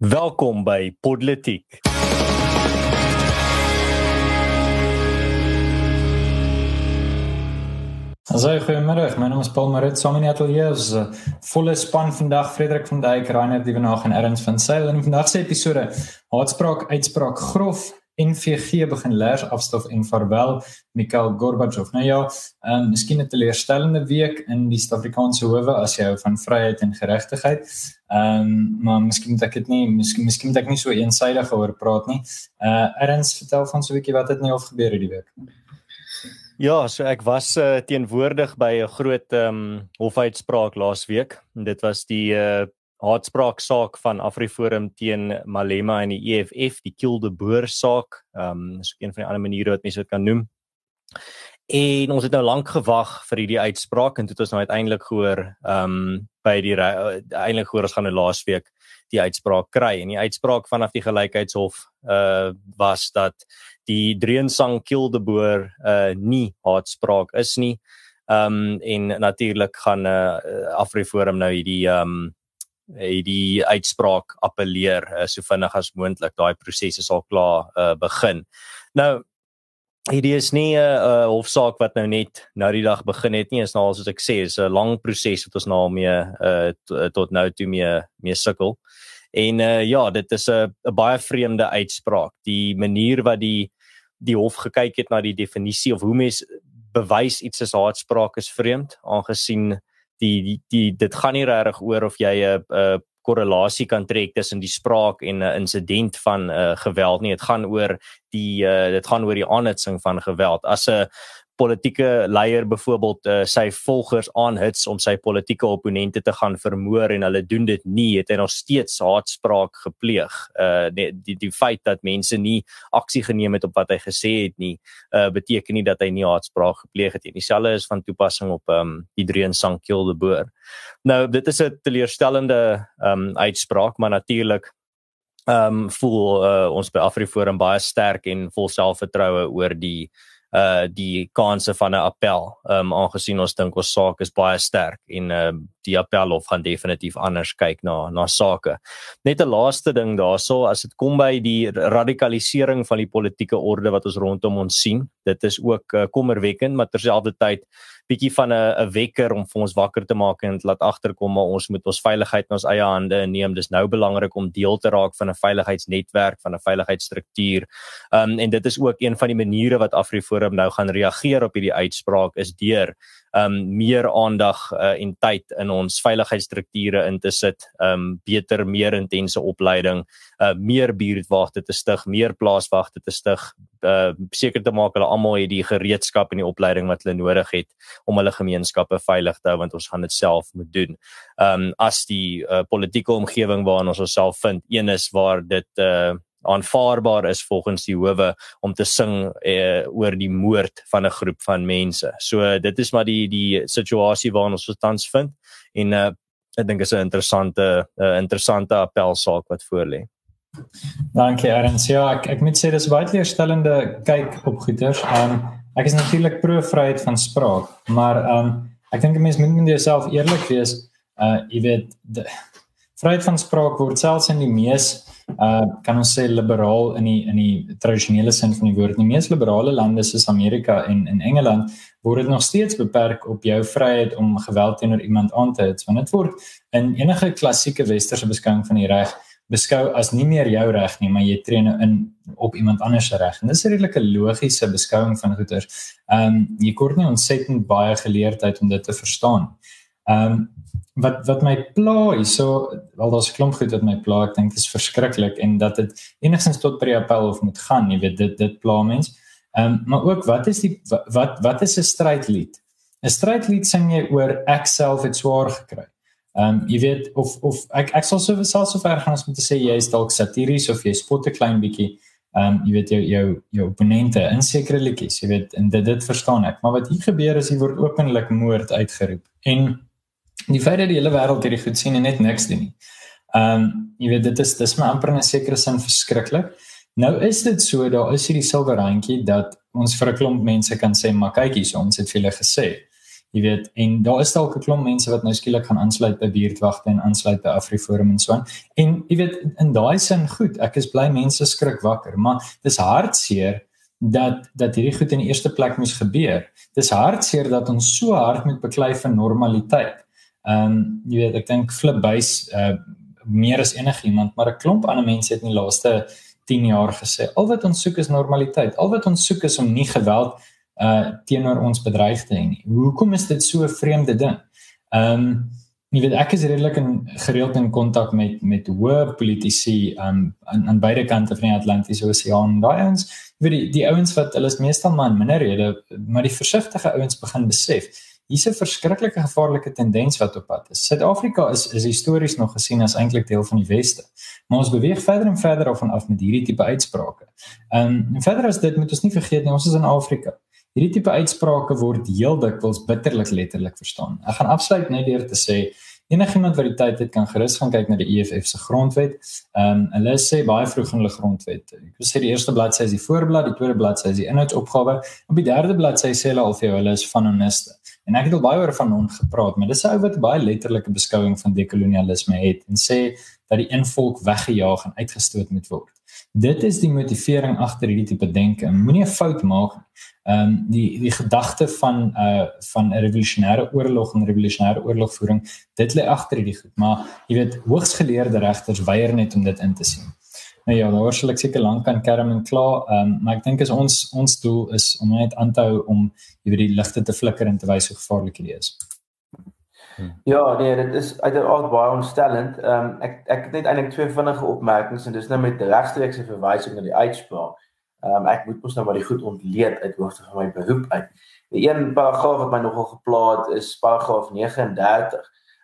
Welkom by Podletiek. Asai goeiemôre. My naam is Paul Marit. Saam in die ateljee is 'n volle span vandag. Frederik van Dijk, Rainer Dievenage en Erns van Sail in vandag se episode. Haatspraak, uitspraak grof. NVG begin leers afstof en vaarwel Mikhail Gorbachev. Nou ja, ehm um, miskien 'n teleurstellende week in die Suid-Afrikaanse howe as jy hou van vryheid en geregtigheid. Ehm um, maar miskien moet ek dit nie miskien miskien moet ek nie so eensydig oor praat nie. Uh Erns vertel van so 'n bietjie wat het of gebeur hierdie week. Ja, so ek was uh, teenwoordig by 'n groot ehm um, hofuitspraak laas week. En dit was die uh haatspraak saak van Afriforum teen Malema en die EFF, die Kilde Boer saak. Ehm um, is ook een van die ander maniere wat mense dit kan noem. En ons het nou lank gewag vir hierdie uitspraak en dit het ons nou uiteindelik gehoor ehm um, by die eintlik gehoor ons gaan nou laasweek die uitspraak kry en die uitspraak vanaf die gelykheidshof uh was dat die Dreensang Kilde Boer uh nie haatspraak is nie. Ehm um, en natuurlik gaan uh Afriforum nou hierdie ehm um, het die uitspraak appeleer uh, so vinnig as moontlik daai prosesse sal klaar uh, begin. Nou hierdie is nie 'n uh, hofsaak wat nou net nou die dag begin het nie, is nou soos ek sê, is 'n lang proses wat ons nou al mee uh, tot nou toe mee mee sukkel. En uh, ja, dit is 'n baie vreemde uitspraak. Die manier wat die die hof gekyk het na die definisie of hoe mens bewys iets is haatspraak is vreemd aangesien die die, dit gaan nie regtig oor of jy 'n 'n korrelasie kan trek tussen die spraak en 'n insident van uh, geweld nie. Dit gaan oor die uh, dit gaan oor die aanhitsing van geweld. As 'n politieke leier byvoorbeeld uh, sy volgers aanhits om sy politieke opponente te gaan vermoor en hulle doen dit nie het hy nog steeds haatspraak gepleeg. Uh die die, die feit dat mense nie aksie geneem het op wat hy gesê het nie, uh beteken nie dat hy nie haatspraak gepleeg het nie. Dieselfde is van toepassing op um die Dreun Sankiel de Boer. Nou dit is 'n teleurstellende um uitspraak, maar natuurlik um voel uh, ons by Afriforum baie sterk en vol selfvertroue oor die uh die kanse van 'n appel. Um aangesien ons dink ons saak is baie sterk en uh die appelhof gaan definitief anders kyk na na sake. Net 'n laaste ding daarso as dit kom by die radikalisering van die politieke orde wat ons rondom ons sien. Dit is ook uh, kommerwekkend, maar terselfdertyd bietjie van 'n 'n wekker om vir ons wakker te maak en laat agterkom maar ons moet ons veiligheid in ons eie hande neem. Dis nou belangrik om deel te raak van 'n veiligheidsnetwerk, van 'n veiligheidsstruktuur. Um en dit is ook een van die maniere wat AfriForum nou gaan reageer op hierdie uitspraak is deur um meer aandag uh, en tyd in ons veiligheidsstrukture in te sit, um beter meer intense opleiding, uh meer buurtwagte te stig, meer plaaswagte te stig, uh seker te maak hulle almal het die gereedskap en die opleiding wat hulle nodig het om hulle gemeenskappe veilig te hou want ons gaan dit self moet doen. Um as die uh, politieke omgewing waarin ons osself vind, een is waar dit uh aanvaarbaar is volgens die howe om te sing uh, oor die moord van 'n groep van mense. So dit is maar die die situasie waarin ons tans vind en uh, ek dink is 'n interessante uh, interessante appelsaak wat voor lê. Dankie Erns. Ja, ek ek moet sê dis baie leerstellende kyk op goeters. Um ek is natuurlik pro vryheid van spraak, maar um ek dink 'n mens moet met jouself eerlik wees. Uh jy weet vryheid van spraak word selfs in die mees uh kan ons sê liberaal in die in die tradisionele sin van die woord. Die mees liberale lande soos Amerika en in Engeland word dit nog steeds beperk op jou vryheid om geweld teenoor iemand aan te het. Want dit word in enige klassieke westerse beskouing van die reg beskou as nie meer jou reg nie, maar jy tree nou in op iemand anders se reg. En dis 'n redelike logiese beskouing van goeters. Um jy kort nie ontsettend baie geleerdheid om dit te verstaan. Um wat wat my pla is so wel daar's 'n klomp goed wat my pla ek dink dit is verskriklik en dat dit enigstens tot by die appel of moet gaan jy weet dit dit pla mens ehm um, maar ook wat is die wat wat is 'n strydlied 'n strydlied sing jy oor ek self het swaar gekry ehm um, jy weet of of ek ek sal so sal so ver gaan as om te sê jy is dalk satiries of jy spot 'n klein bietjie ehm um, jy weet jou jou jou opponente in sekere liedjies jy weet en dit dit verstaan ek maar wat hier gebeur is hier word openlik moord uitgeroep en die feit dat die hele wêreld hierdie goed sien en net niks doen nie. Ehm um, jy weet dit is dis my amper in 'n sekere sin verskriklik. Nou is dit so daar is hierdie silwer randjie dat ons vir 'n klomp mense kan sê maar kyk hier ons het vir julle gesê. Jy weet, en daar is dalk 'n klomp mense wat nou skielik gaan aansluit by buurtwagte en aansluit by Afriforum en so aan. En jy weet, in daai sin goed, ek is bly mense skrik wakker, maar dis hartseer dat dat hierdie goed in die eerste plek moes gebeur. Dis hartseer dat ons so hard moet beklei vir normaliteit. Ehm um, jy weet, ek dink Flipbase uh meer as enigiemand, maar 'n klomp ander mense het in die laaste 10 jaar gesê, al wat ons soek is normaliteit. Al wat ons soek is om nie geweld uh teenoor ons bedryf te hê. Hoekom is dit so 'n vreemde ding? Um, jy weet ek is redelik in gereeld in kontak met met hoë politici um, aan aan beide kante van die Atlantiese Oseaan. Daai ouens, jy weet die, die ouens wat hulle is meestal maar in minderhede, maar die versigtige ouens begin besef hier's 'n verskriklike gevaarlike tendens wat op pad is. Suid-Afrika is is histories nog gesien as eintlik deel van die weste. Maar ons beweeg verder en verder af van af met hierdie tipe uitsprake. Um, en verder as dit moet ons nie vergeet nie, ons is in Afrika. Hierdie tipe uitsprake word heel dikwels bitterlik letterlik verstaan. Ek gaan afsluit net deur te sê enigiemand wat die tyd het kan gerus gaan kyk na die EFF se grondwet. Ehm um, hulle sê baie vroeg in hulle grondwet. Ek wil sê die eerste bladsy is die voorblad, die tweede bladsy is die inhoudsopgawe, op die derde bladsy sê hulle al vir jou hulle is van honeste. En ek het al baie oor van hom gepraat, maar dis 'n ou wat baie letterlike beskouing van dekolonialisme het en sê dat die een volk weggejaag en uitgestoot moet word. Dit is die motivering agter hierdie tipe denke. Moenie 'n fout maak. Ehm um, die die gedagte van uh van 'n revolusionêre oorlog en revolusionêre oorlogvoering, dit lê agter hierdie goed, maar jy weet hoogsgeleerde regters weier net om dit in te sien. Nou ja, daar sal ek seker lank kan kerm en klaar, um, maar ek dink is ons ons doel is om net aan te hou om oor die ligte te flikker en te wys hoe gevaarlik dit is. Ja, nee, dit is uiteraard baie ontstellend. Ehm um, ek ek het net eintlik twee vinnige opmerkings en dis nou met regstreekse verwysing na die uitspraak. Ehm um, ek moet mos nou maar die goed ontleed uit hoofde van my beroep uit. Die een paragraaf wat my nogal geplaas is paragraaf 39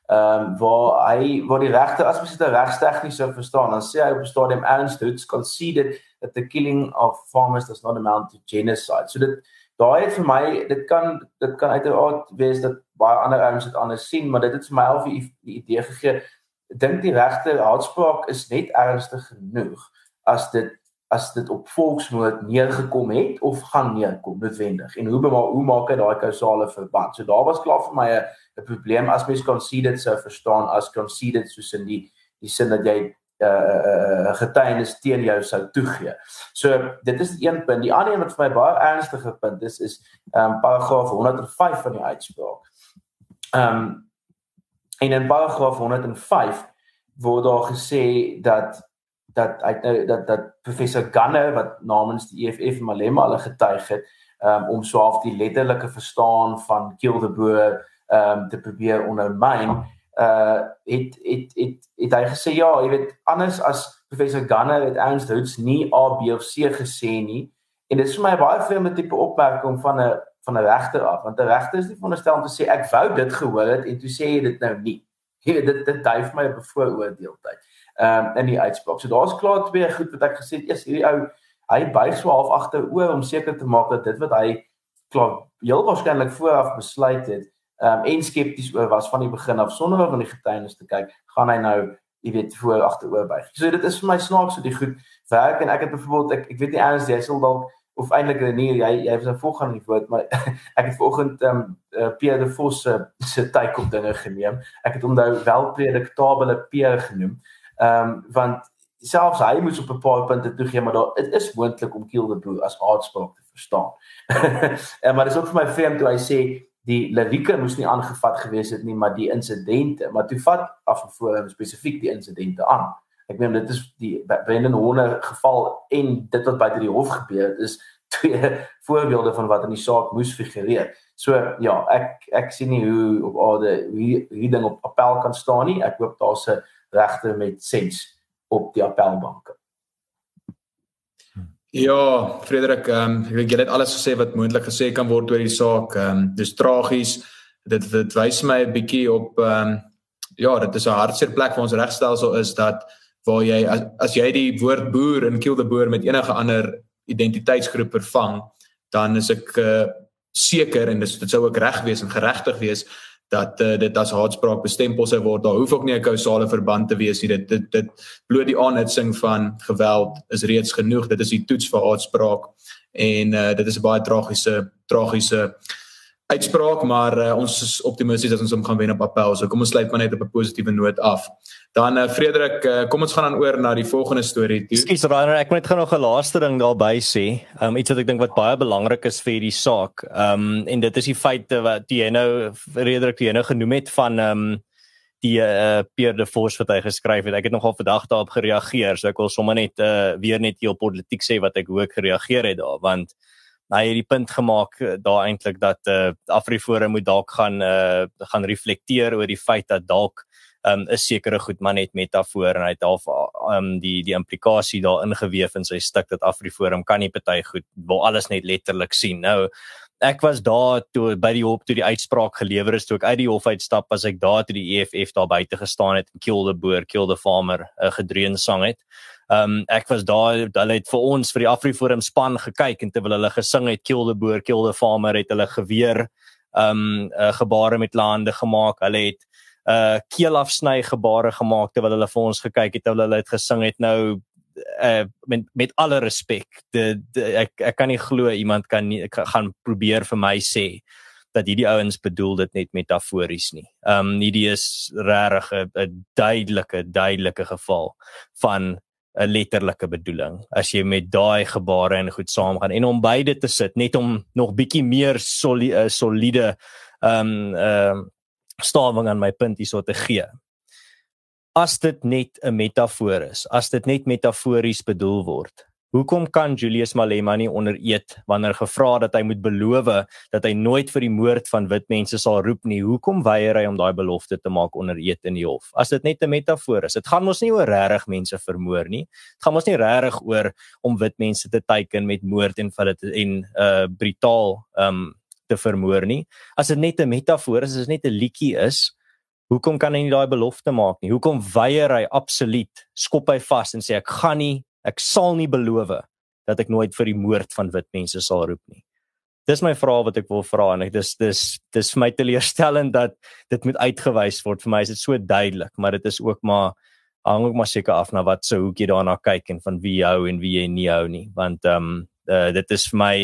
ehm um, waar hy waar die regte as dit regstegnies sou verstaan dan sê hy op 'n stadium Ernst Hoods conceded that the killing of farmers does not amount to genocide. So dit daai het vir my dit kan dit kan uiteraard wees dat baie ander ouens dit anders sien, maar dit het vir my al die, die idee gegee dink die regte haatspraak is net ernstig genoeg as dit as dit op volksmoord neergekom het of gaan neerkom noodwendig en hoe maar hoe maak hy daai kausale verband so daar was klaar vir my 'n probleem as mens conceded sou verstaan as conceded soos in die die sin dat jy 'n uh, uh, getuienis teen jou sou toegee. So dit is een punt. Die ander een wat vir my baie ernstige punt is is ehm um, paragraaf 105 van die uitspraak. Ehm um, en in paragraaf 105 word daar gesê dat dat uit nou dat dat professor Gunner wat namens die EFF Malema hulle getuig het um, om swaaf die letterlike verstaan van Kill the Boer um, te probeer ondermyn uh het het het het hy gesê ja jy weet anders as professor Gunner het Ernst Hoods nie A B of C gesê nie. En dit is vir my baie vreemde tipe opmerking van 'n van 'n regter af want 'n regter is nie veronderstel om te sê ek wou dit gehoor het en toe sê jy dit nou nie. Jy weet dit dit dui vir my 'n bevooroordeeldheid ehm um, in die uitspraak. So daar's klaar twee goed wat ek gesê het. Eers hierdie ou hy buig so half agteroor om seker te maak dat dit wat hy klaar heel waarskynlik vooraf besluit het ehm um, en skepties oor was van die begin af sonder om van die getuienis te kyk, gaan hy nou jy weet voor agteroor buig. So dit is vir my snaaks hoe die goed werk en ek het byvoorbeeld ek ek weet nie eers jy sal dalk of eintlik nie jy jy het 'n volgende woord maar ek het vanoggend ehm um, uh, Pierre de Vos se se tyd op dinge geneem. Ek het hom nou wel prediktabele Pierre genoem. Ehm um, want selfs hy moes op 'n paar punte toegee maar daar dit is moontlik om Kiel de Boer as aardspraak te verstaan. en maar dis ook vir my vreemd toe hy sê die lirieke moes nie aangevat gewees het nie maar die insidente maar toe vat af en voor spesifiek die insidente aan. Ek meen dit is die Brendan Horner geval en dit wat by die hof gebeur het is twee voorbeelde van wat in die saak moes figureer. So ja, ek ek sien nie hoe op aarde hierdie ding op appel kan staan nie. Ek hoop daar's 'n regter met sens op die appelbanke. Ja, Frederik, ehm um, ek dink jy het alles gesê wat moontlik gesê kan word oor die saak. Ehm um, dis tragies. Dit dit wys my 'n bietjie op ehm um, ja, dit is 'n hartseer plek vir ons regstelsel is dat waar jy as, as jy die woord boer in kill the boer met enige ander identiteitsgroep vervang, dan is ek uh, seker en dis dit sou ook reg wees en geregtig wees dat uh, dit as haatspraak bestempel sou word. Daar hoef ook nie 'n kausale verband te wees nie. Dit dit dit bloot die aanhitsing van geweld is reeds genoeg. Dit is die toets vir haatspraak en uh, dit is 'n baie tragiese tragiese uitspraak, maar uh, ons is optimisties dat ons hom gaan wen op appel. So kom ons sluit maar net op 'n positiewe noot af. Dan uh, Frederik, uh, kom ons gaan dan oor na die volgende storie toe. Ekskuus Rainer, ek moet net gou nog 'n laaste ding daarby sê. Um iets wat ek dink wat baie belangrik is vir hierdie saak. Um en dit is die feit wat jy nou Frederik jy nou genoem het van um die uh, Pierre de Vos wat hy geskryf het. Ek het nogal vandag daarop gereageer. So ek wil sommer net uh, weer net heel politiek sê wat ek hoe ek gereageer het daar want hy het die punt gemaak eh, daar eintlik dat eh uh, Afriforum moet dalk gaan eh uh, gaan reflekteer oor die feit dat dalk ehm um, is sekere goed maar net metafoor en hy het half ehm um, die die implikasie daar ingeweef in sy stuk dat Afriforum kan nie party goed wil alles net letterlik sien. Nou ek was daar toe by die hof toe die uitspraak gelewer is toe ek uit die hof uitstap as ek daar toe die EFF daar buite gestaan het en kill the boer kill the farmer 'n uh, gedreun sang het. Ehm um, ek was daar hulle het vir ons vir die Afriforum span gekyk en terwyl hulle gesing het kill the boer kill the farmer het hulle geweer ehm um, uh, gebare met lande gemaak hulle het uh keel afsny gebare gemaak terwyl hulle vir ons gekyk het terwyl hulle het gesing het nou uh met met alle respek ek ek kan nie glo iemand kan nie ek gaan probeer vir my sê dat hierdie ouens bedoel dit net metafories nie. Ehm um, hierdie is regtig 'n duidelike duidelike geval van 'n letterlike bedoeling as jy met daai gebare en goed saamgaan en om beide te sit net om nog bietjie meer soli, uh, soliede ehm um, ehm uh, stawing aan my punt hierso te gee. As dit net 'n metafoor is, as dit net metafories bedoel word, Hoekom kan Julius Malema nie onder eed wanneer gevra dat hy moet beloof dat hy nooit vir die moord van wit mense sal roep nie? Hoekom weier hy om daai belofte te maak onder eed in die hof? As dit net 'n metafoor is. Dit gaan mos nie oor regtig mense vermoor nie. Dit gaan mos nie regtig oor om wit mense te teiken met moord en vir dit en uh brutaal um te vermoor nie. As dit net 'n metafoor is, as dit net 'n liedjie is, hoekom kan hy nie daai belofte maak nie? Hoekom weier hy absoluut? Skop hy vas en sê ek gaan nie Ek sal nie beloof dat ek nooit vir die moord van wit mense sal roep nie. Dis my vraag wat ek wil vra en ek dis dis dis vir my teleurstellend dat dit moet uitgewys word. Vir my is dit so duidelik, maar dit is ook maar hang ook maar seker af na wat se hoekie daarna kyk en van wie hou en wie jy nie hou nie. Want ehm um, uh, dit is vir my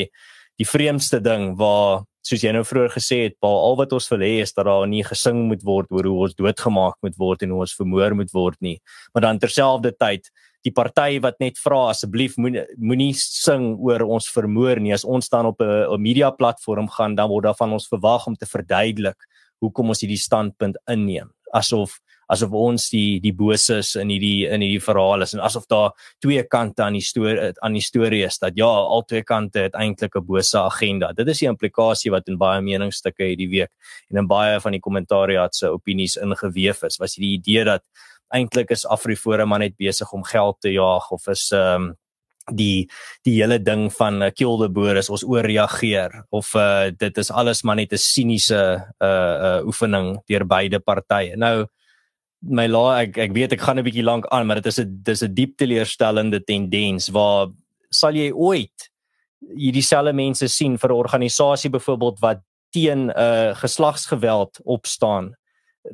die vreemdste ding waar soos jy nou vroeër gesê het, Paul, al wat ons wil hê is dat daar nie gesing moet word oor hoe ons doodgemaak moet word en hoe ons vermoor moet word nie. Maar dan terselfdertyd die party wat net vra asseblief moenie moenie sing oor ons vermoor nie as ons dan op 'n media platform gaan dan word daar van ons verwag om te verduidelik hoekom ons hierdie standpunt inneem asof asof ons die die boses in hierdie in hierdie verhaal is en asof daar twee kante aan die storie aan die storie is dat ja al twee kante het eintlik 'n bose agenda dit is die implikasie wat in baie meningsstukke hierdie week en in baie van die kommentariaat se opinies ingeweef is was die idee dat eintlik is Afriforum maar net besig om geld te jaag of is um, die die hele ding van uh, kill the boer is ons ooreageer of uh, dit is alles maar net 'n siniese uh, uh oefening deur beide partye. Nou my la ek ek weet ek gaan 'n bietjie lank aan, maar dit is 'n dis 'n diep teleurstellende tendens waar sal jy ooit hierdie selfe mense sien vir 'n organisasie byvoorbeeld wat teen 'n uh, geslagsgeweld opstaan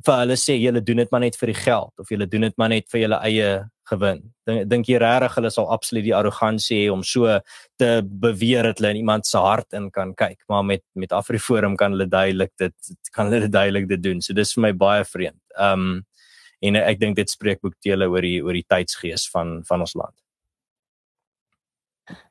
vir hulle sê julle doen dit maar net vir die geld of julle doen dit maar net vir julle eie gewin. Dink dink jy regtig hulle sal absoluut die arrogansie hê om so te beweer dat hulle in iemand se hart in kan kyk, maar met met Afriforum kan hulle duidelik dit kan hulle duidelik dit doen. So dis vir my baie vreemd. Um en ek dink dit spreek boekdele oor die oor die tydsgees van van ons land.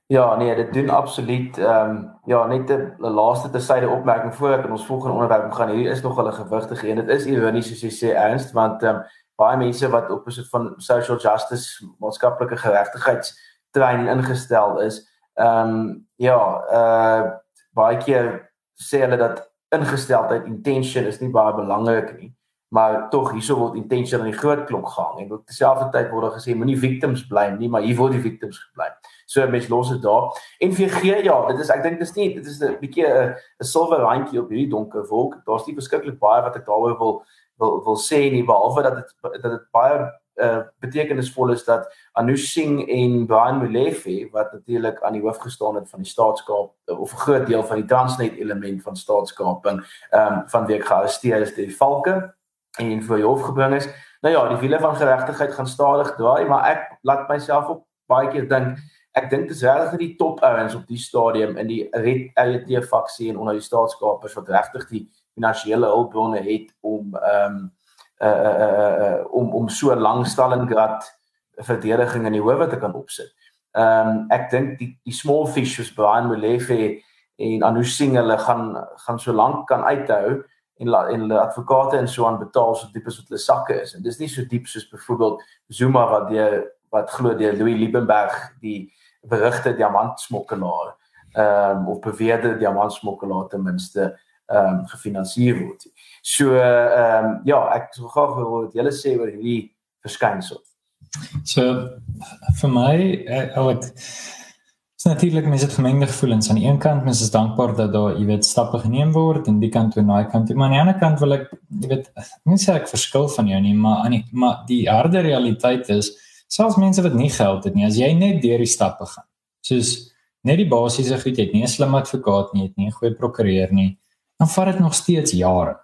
Ja, nee, dit doen absoluut ehm um, ja, net 'n laaste tersyde opmerking voor ek in ons volgende onderwerp gaan. Hierdie is nog hulle gewigtige en dit is ironies soos jy sê ernst want ehm um, baie mense wat op 'n soort van social justice, maatskaplike geregtigheids trein ingestel is, ehm um, ja, uh baie keer sê hulle dat ingesteldheid intention is nie baie belangrik nie maar tog hierso word intention in die groot klok gehang en op dieselfde tyd word daar gesê moenie victims bly nie maar hier word die victims gebly. So mens los dit daar. En VG ja, dit is ek dink dis nie dit is 'n bietjie 'n 'n silwer randjie op hierdie donker wolk. Daar's nie beskiklik baie wat ek daaroor wil wil wil sê nie behalwe dat dit dat dit baie uh, betekenisvol is dat Anush Singh en Brian Molefe wat natuurlik aan die hoof gestaan het van die staatskaap of 'n groot deel van die Transnet element van staatskaping ehm um, van week gearresteer is deur die Valke en voor die hof gebring is. Nou ja, die wiele van geregtigheid gaan stadig draai, maar ek laat myself op baie keer dink ek dink dis regtig die top ouens op die stadium in die red RET faksie en onder die staatskapers wat regtig die finansiële hulpbronne het om ehm um, uh, uh, uh, om om so lank Stalingrad verdediging in die howe te kan opsit. Ehm um, ek dink die die small fish soos Brian Molefe en Anush Singh hulle gaan gaan so lank kan uithou en la, en hulle advokate en so aan betaal so diep as wat hulle sakke is. En dis nie so diep soos byvoorbeeld Zuma wat deur wat glo deur Louis Liebenberg die berigte diamantsmokkelaar ehm um, of beweerde diamantsmokkelaar ten minste ehm um, gefinansier word. So ehm um, ja, ek sou graag wil wat julle sê oor hierdie verskynsel. So vir my ek is natuurlik mense het gemengde gevoelens. Aan die een kant mense is dankbaar dat daar jy weet stappe geneem word en die kant toe na die kant toe. Maar aan die ander kant wil ek jy weet nie sê ek verskil van jou nie maar aan die maar die harde realiteit is selfs mense wat nie geld het nie as jy net deur die stappe gaan soos net die basiese goed jy het nie 'n slim advokaat nie jy het nie 'n goeie prokureur nie dan vat dit nog steeds jare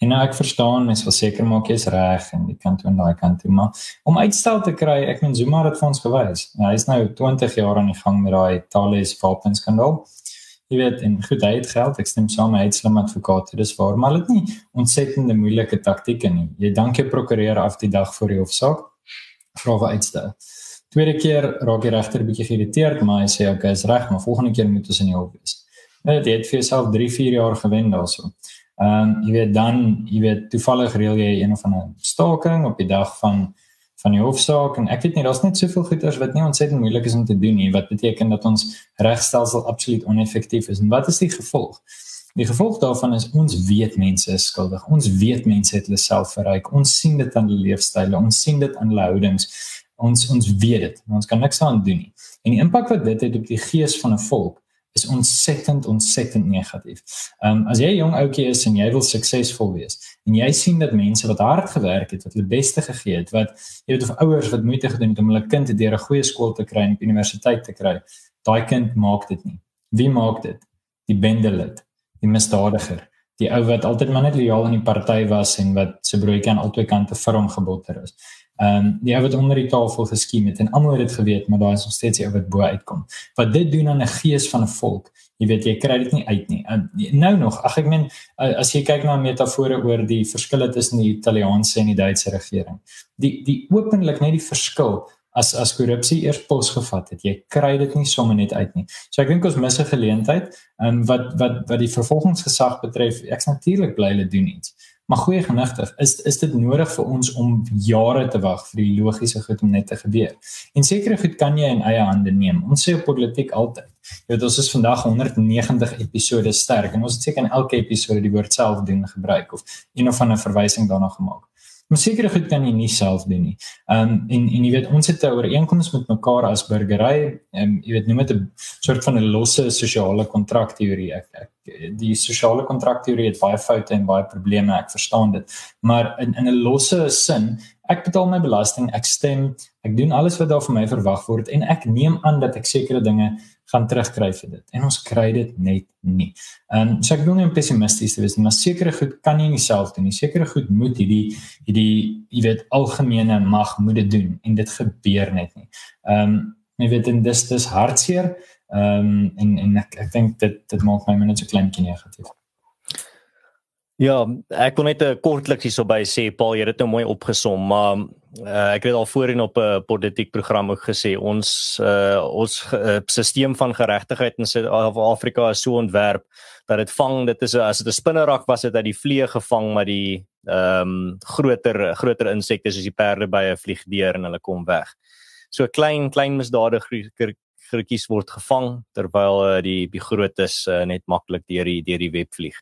En nou ek verstaan mens wil seker maak jy's reg en die kant toe en daai kant toe maar om uitstel te kry ek meen Zuma het vir ons gewys. Ja, hy's nou 20 jaar aan die gang met daai Thales wapenskandaal. Jy weet en goed hy het geld ek stem saam hy het slim advokate dis waar maar dit nie ontsettende moeilike taktieke nie. Jy dank jou prokureur af die dag voor die hofsaak vra vir uitstel. Tweede keer raak die regter bietjie geïrriteerd maar hy sê okay is reg maar volgende keer moet ons in die hof wees. Net jy het vir jouself 3 4 jaar gewen daarso. Ehm um, jy weet dan jy weet toevallig reël jy een of ander staking op die dag van van die hofsaak en ek weet nie daar's net soveel goeders wat nie ontsettend moeilik is om te doen nie wat beteken dat ons regstelsel absoluut oneffektief is en wat is die gevolg? Die gevolg daarvan is ons weet mense is skuldig. Ons weet mense het hulle self verryk. Ons sien dit aan hulle leefstyle, ons sien dit aan hulle houdings. Ons ons weet dit. Ons kan niks aan doen nie. En die impak wat dit het op die gees van 'n volk is ontsettend ontsettend negatief. Ehm um, as jy jong ouetjie is en jy wil suksesvol wees en jy sien dat mense wat hard gewerk het, wat hulle beste gegee het, wat jy weet of ouers wat moeite gedoen het om hulle kind deur 'n goeie skool te kry en op universiteit te kry, daai kind maak dit nie. Wie maak dit? Die bendelid, die misdadiger, die ou wat altyd maar net lojaal aan die party was en wat se broodjie aan albei kante vir hom gebotter is. Ehm um, die ou wat onder die tafel geskiem het en almal het dit geweet, maar daar is nog steeds die ou wat bo uitkom. Wat dit doen aan 'n gees van 'n volk, jy weet jy kry dit nie uit nie. En nou nog, ag ek meen as jy kyk na metafore oor die verskille tussen die Italiaanse en die Duitse regering. Die die openlik net die verskil as as korrupsie eers pos gevat het. Jy kry dit nie sommer net uit nie. So ek dink ons mis 'n geleentheid, ehm um, wat wat wat die vervolgingsgesag betref. Ek's natuurlik bly hulle doen iets. Maar goeie genigtig, is is dit nodig vir ons om jare te wag vir die logiese goed om net te gebeur? En sekere goed kan jy in eie hande neem. Ons sê op politiek altyd. Jy weet ons is vandag 190 episode sterk en ons het seker in elke episode die woord self doen gebruik of een of ander verwysing daarna gemaak. Maar sekere goed kan jy nie self doen nie. Um, en en jy weet ons het 'n ooreenkoms met mekaar as burgery. Um, jy weet noem dit 'n soort van 'n losse sosiale kontrak teorie. Ek, ek die sosiale kontrak teorie het baie foute en baie probleme, ek verstaan dit. Maar in in 'n losse sin, ek betaal my belasting, ek stem, ek doen alles wat daar van my verwag word en ek neem aan dat ek sekere dinge gaan terugkry vir dit. En ons kry dit net nie. Ehm um, so ek wil nie pessimisties wees nie, maar sekere goed kan nie self doen nie. Sekere goed moet hierdie hierdie jy weet algemene mag moet dit doen en dit gebeur net nie. Ehm um, jy weet en dis dis hartseer. Ehm um, en en ek ek dink dit dit maak my net so klein bietjie negatief. Ja, ek kon net 'n kort liks hierso by sê Paul, jy het dit nou mooi opgesom, maar uh, ek het al voorheen op 'n politiek program ook gesê ons uh, ons uh, stelsel van geregtigheid in Suid-Afrika is so ontwerp dat dit vang dit is as dit 'n spinnerak was het uit die vliee gevang maar die ehm um, groter groter insekte soos die perde by 'n vlieg deur en hulle kom weg. So klein klein misdadige groetjies word gevang terwyl uh, die die grootes uh, net maklik deur die deur die web vlieg.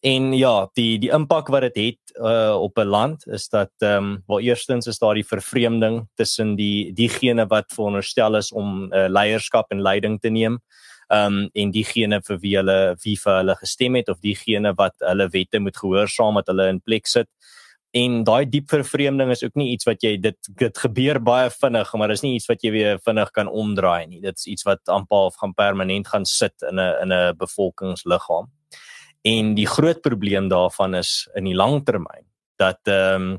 En ja, die die impak wat dit het, het uh op 'n land is dat ehm um, wel eerstens is daar die vervreemding tussen die diegene wat veronderstel is om uh, leierskap en leiding te neem. Ehm um, en diegene vir wie hulle wie vir hulle gestem het of diegene wat hulle wette moet gehoorsaam wat hulle in plek sit. En daai diep vervreemding is ook nie iets wat jy dit dit gebeur baie vinnig, maar dis nie iets wat jy weer vinnig kan omdraai nie. Dit's iets wat amper gaan permanent gaan sit in 'n in 'n bevolkingsliggaam. En die groot probleem daarvan is in die langtermyn dat ehm um,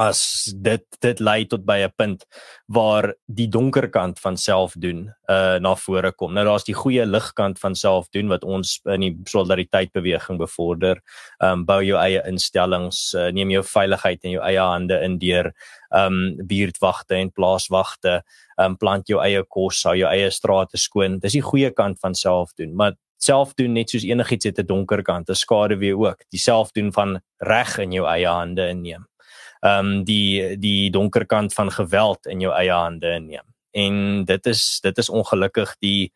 as dit dit lei tot by 'n punt waar die donker kant van self doen uh na vore kom. Nou daar's die goeie ligkant van self doen wat ons in die solidariteit beweging bevorder. Um bou jou eie instellings, uh, neem jou veiligheid in jou eie hande in deur um buurtwagte en plaaswagte, um plant jou eie kos, hou jou eie strate skoon. Dis die goeie kant van self doen, maar self doen net soos enigiets het 'n donker kant, 'n skade weer ook. Die self doen van reg in jou eie hande inneem ehm um, die die donker kant van geweld in jou eie hande neem. En dit is dit is ongelukkig die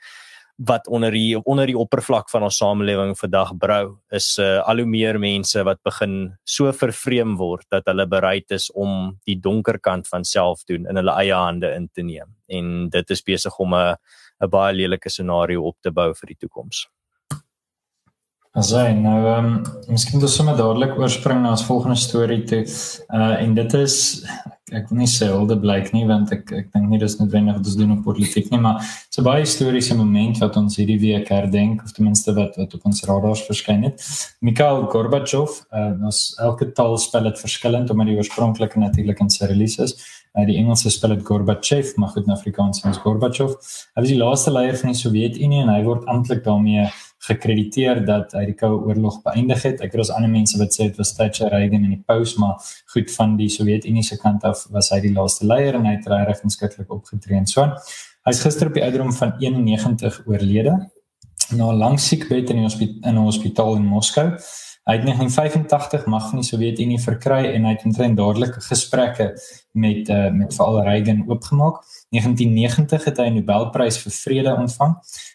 wat onder die onder die oppervlak van ons samelewing vandag brou is uh, al hoe meer mense wat begin so vervreem word dat hulle bereid is om die donker kant van self doen in hulle eie hande in te neem en dit is besig om 'n 'n baie lelike scenario op te bou vir die toekoms. Asai, nou ehm um, miskien moet ons sommer dadelik oorspring na ons volgende storie toe. Uh en dit is ek wil nie sê hulde blyk nie want ek ek dink nie dis noodwendig wat ons doen op politiek nie, maar so baie historiese moment wat ons hierdie week herdenk of ten minste wat wat op ons radars verskyn het. Mikhail Gorbachev, uh ons elke taal spel dit verskillend omdat die oorspronklike natuurlik in Cyrillic is. Uh die Engelse spel dit Gorbachev, maar goed in Afrikaans is Gorbachev. Hy was die laaste leier van die Sowjetunie en hy word amptelik daarmee gekrediteer dat hy die koue oorlog beëindig het. Ek het ons ander mense wat sê dit was Thatcher, Reagan en die Post, maar goed van die Sowjetunie se kant af was hy die laaste leier en hy het regtig inskikkelik opgetree en so. Hy's gister op die ouderdom van 91 oorlede na 'n lang siekbed in die hospitaal in hospitaal in Moskou. Hy het 1985 mag van die Sowjetunie verkry en hy het omtrent dadelik gesprekke met uh, met veral Reagan oopgemaak. 1990 het hy 'n Nobelprys vir vrede ontvang.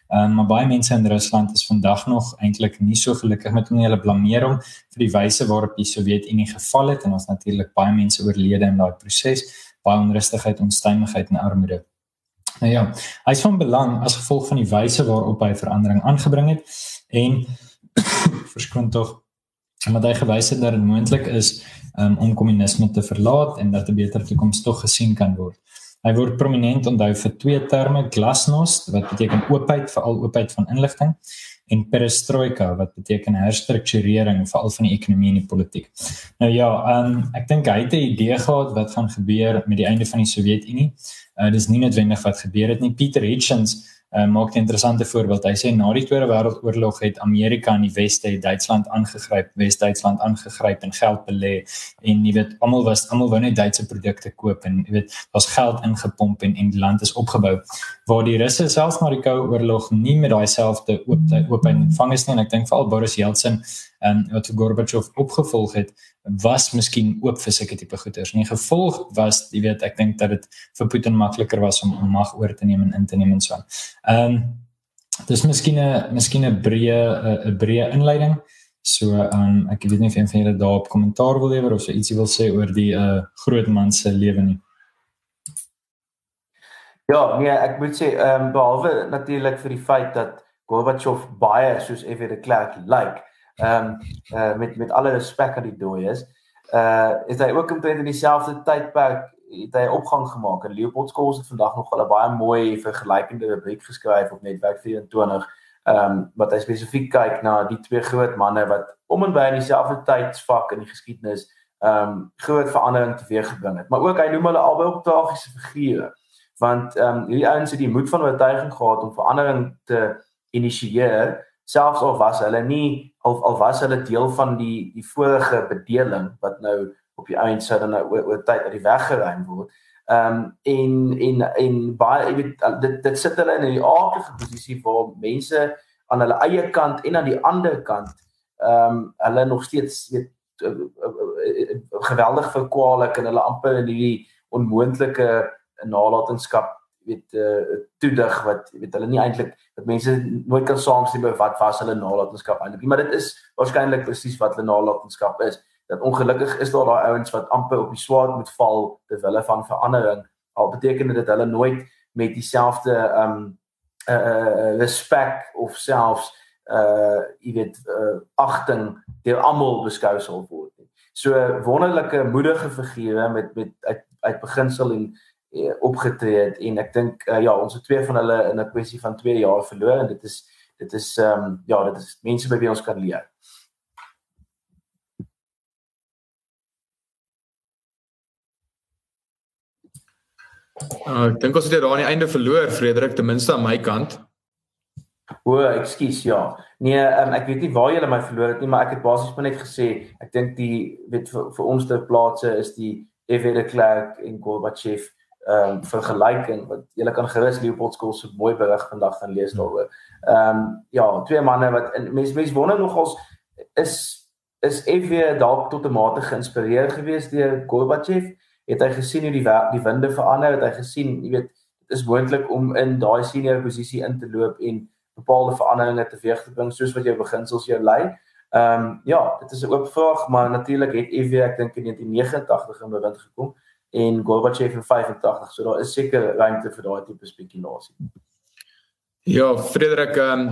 Um, maar baie mense in Rusland is vandag nog eintlik nie so gelukkig met hom nie. Hulle blameer hom vir die wyse waarop die Sowjetunie geval het en ons natuurlik baie mense oorlede in daai proses, baie onrustigheid, onstuimigheid en armoede. Nou ja, hy is van belang as gevolg van die wyse waarop hy verandering aangebring het en verskoon tog maar hy gewys het dat dit moontlik is um, om kommunisme te verlaat en dat 'n beter toekoms tog gesien kan word. Hy word prominent onthou vir twee terme, glasnost wat beteken oopheid vir al oopheid van inligting en perestroika wat beteken herstrukturering veral van die ekonomie en die politiek. Nou ja, um, ek dink hy het 'n idee gehad wat gaan gebeur met die einde van die Sowjetunie. Uh, dis nie noodwendig wat gebeur het nie. Peter Hitchens uh, maak 'n interessante voorbeeld. Hy sê na die Tweede Wêreldoorlog het Amerika in die Weste Duitsland aangegryp, Wes-Duitsland aangegryp en geld belê en jy weet almal was almal wou net Duitse produkte koop en jy weet daar's geld ingepomp en en die land is opgebou. Waar die Russe selfs na die Koue Oorlog nie met daai selfde oop oop ontvang is nie en ek dink veral Boris Yeltsin en wat Gorbachev opgevolg het was miskien oop vir sulke tipe goeders. Nie gevolg was, jy weet, ek dink dat dit vir Putin makliker was om, om mag oor te neem en in te neem en so aan. Ehm um, dis miskien 'n miskien 'n breë 'n breë inleiding. So um, ek weet nie of een van julle daarop kommentaar wil lewer of so ietsie wil sê oor die uh groot man se lewe nie. Ja, nee, ek moet sê ehm um, behalwe natuurlik vir die feit dat Gorbachev baie soos F.W. de Klerk lyk. Like, ehm um, uh, met met alle respek aan die dooi is. Uh is hy ook omtrent in dieselfde tydperk het hy opgang gemaak en Leopold Skols het vandag nog 'n baie mooi vergelykende rubriek geskryf op netwerk 24 ehm um, wat hy spesifiek kyk na die twee groot manne wat om en by in dieselfde tydsvak in die geskiedenis ehm um, groot verandering teweeggebring het. Maar ook hy noem hulle albei ook tragiese figure want ehm um, hierdie ouens het die moed van oortuiging gehad om verandering te initieer selfs al was hulle nie al, al was hulle deel van die die vorige bedeling wat nou op die einde sou dan nou oor, oor tyd uit die weg geruim word. Ehm um, en en en baie jy weet dit dit sit hulle in 'n aardige posisie waar mense aan hulle eie kant en aan die ander kant ehm um, hulle nog steeds weet uh, uh, uh, geweldig verkwalik en hulle amper in hierdie onmoontlike nalatenskap weet uh toedig wat weet hulle nie eintlik dat mense nooit kan saamstem oor wat was hulle nalatenskap eintlik maar dit is waarskynlik presies wat hulle nalatenskap is. Dat ongelukkig is daar daai ouens wat amper op die swaard moet val ter wille van verandering al beteken dit hulle nooit met dieselfde um uh respek of selfs uh jy weet uh agting deur almal beskou sal word nie. So wonderlike moedige figure met met uit uit beginsel en Eh, opgetree het en ek dink uh, ja ons het twee van hulle in 'n kwessie van 2 jaar verloor en dit is dit is ehm um, ja dit is mense by wie ons kan leer. Uh, ek dink ons het daar aan die einde verloor, Frederik, ten minste aan my kant. O, ekskuus, ja. Nee, um, ek weet nie waar jy my verloor het nie, maar ek het basies net gesê, ek dink die weet vir, vir ons te plaase is die Evie de Klerk en Gorbachev ehm um, vergelyking wat jy kan gerus Leopold Skool se mooi berig vandag gaan lees daaroor. Ehm um, ja, twee manne wat mense mense wonder nogals is is Evie dalk tot 'n mate geïnspireer gewees deur Gorbachev? Het hy gesien hoe die die winde verander? Het hy gesien, jy weet, dit is moontlik om in daai senior posisie in te loop en bepaalde veranderinge teweeg te bring soos wat jou beginsels jou lei. Ehm um, ja, dit is 'n oop vraag, maar natuurlik het EV ek dink in 1989 in bewind gekom en Gorbachev in 85, so daar is seker ruimte vir daai tipe spekulasie. Ja, Frederik, um,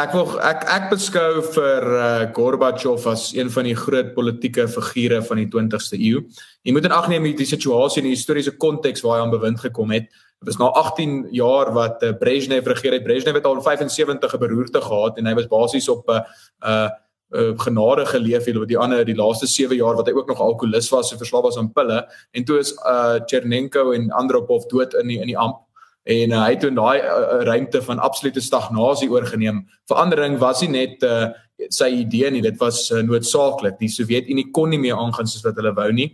ek wil ek ek beskou vir uh, Gorbachev as een van die groot politieke figure van die 20ste eeu. Jy moet in ag neem die situasie en die historiese konteks waar hy aan bewind gekom het. Dit was nou 18 jaar wat uh, Brezhnev regeer het. Brezhnev het al in 75 'n beroerte gehad en hy was basies op 'n uh, uh, uh, genade geleef het oor die ander die laaste 7 jaar wat hy ook nog alkoholist was en verslaaf was aan pille en toe is uh, Chernenko en Andropov dood in die in die amp en uh, hy het toe daai uh, ruimte van absolute stagnasie oorgeneem. Verandering was nie net uh, sy idee nie, dit was uh, noodsaaklik. Die Sowjetunie kon nie meer aangaan soos wat hulle wou nie.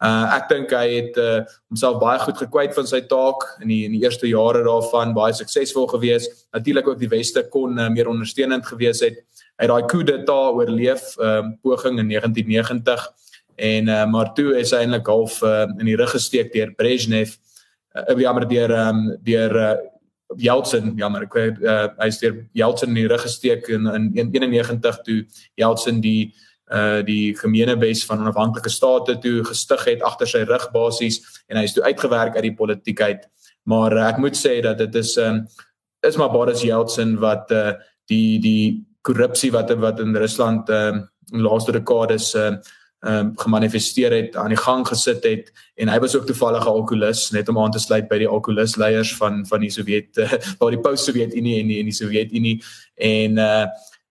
Uh ek dink hy het uh homself baie goed gekwyt van sy taak in die in die eerste jare daarvan baie suksesvol gewees. Natuurlik ook die weste kon uh, meer ondersteunend gewees het. Hy het daai coup d'etat oorleef um uh, poging in 1990 en uh maar toe is hy eintlik half uh, in die rug gesteek deur Brezhnev. Uh, jammer deur um deur uh, Yeltsin, jammer ek weet uh, hy is deur Yeltsin in die rug gesteek in in 91 toe Yeltsin die uh die gemeenebes van onafhanklike state toe gestig het agter sy rug basies en hy is toe uitgewerk uit die politiek uit. Maar uh, ek moet sê dat dit is um is maar Boris Yeltsin wat uh die die korrupsie wat wat in Rusland um in laaste dekades um um gemanifesteer het aan die gang gesit het en hy was ook toevallig 'n alkoholist net om aan te sluit by die alkoholist leiers van van die Sowjet uh, waar die post-Sowjetunie en die en die Sowjetunie en uh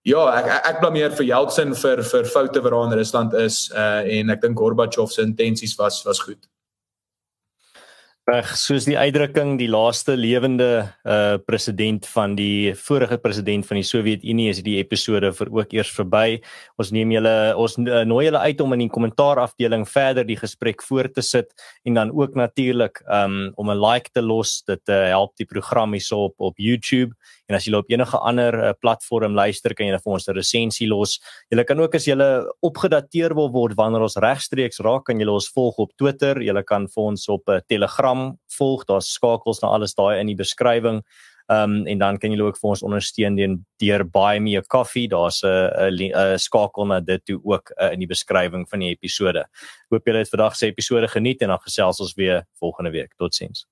Ja, ek ek blameer vir Yeltsin vir vir foute wat daar in Rusland is uh en ek dink Gorbachev se intensies was was goed. Reg, soos die uitdrukking die laaste lewende uh president van die vorige president van die Sowjetunie is die episode vir ook eers verby. Ons neem julle ons uh, nooi julle uit om in die kommentaar afdeling verder die gesprek voort te sit en dan ook natuurlik um om 'n like te los. Dit uh, help die program hierso op op YouTube en as jy op enige ander uh, platform luister kan jy vir ons 'n resensie los. Jy kan ook as jy opgedateer wil word wanneer ons regstreeks raak kan jy ons volg op Twitter. Jy kan vir ons op uh, Telegram volg. Daar's skakels na alles daai in die beskrywing. Um en dan kan jy ook vir ons ondersteun deur deur buy me a coffee. Daar's 'n 'n skakel na dit toe ook uh, in die beskrywing van die episode. Hoop julle het vandag se episode geniet en dan gesels ons weer volgende week. Totsiens.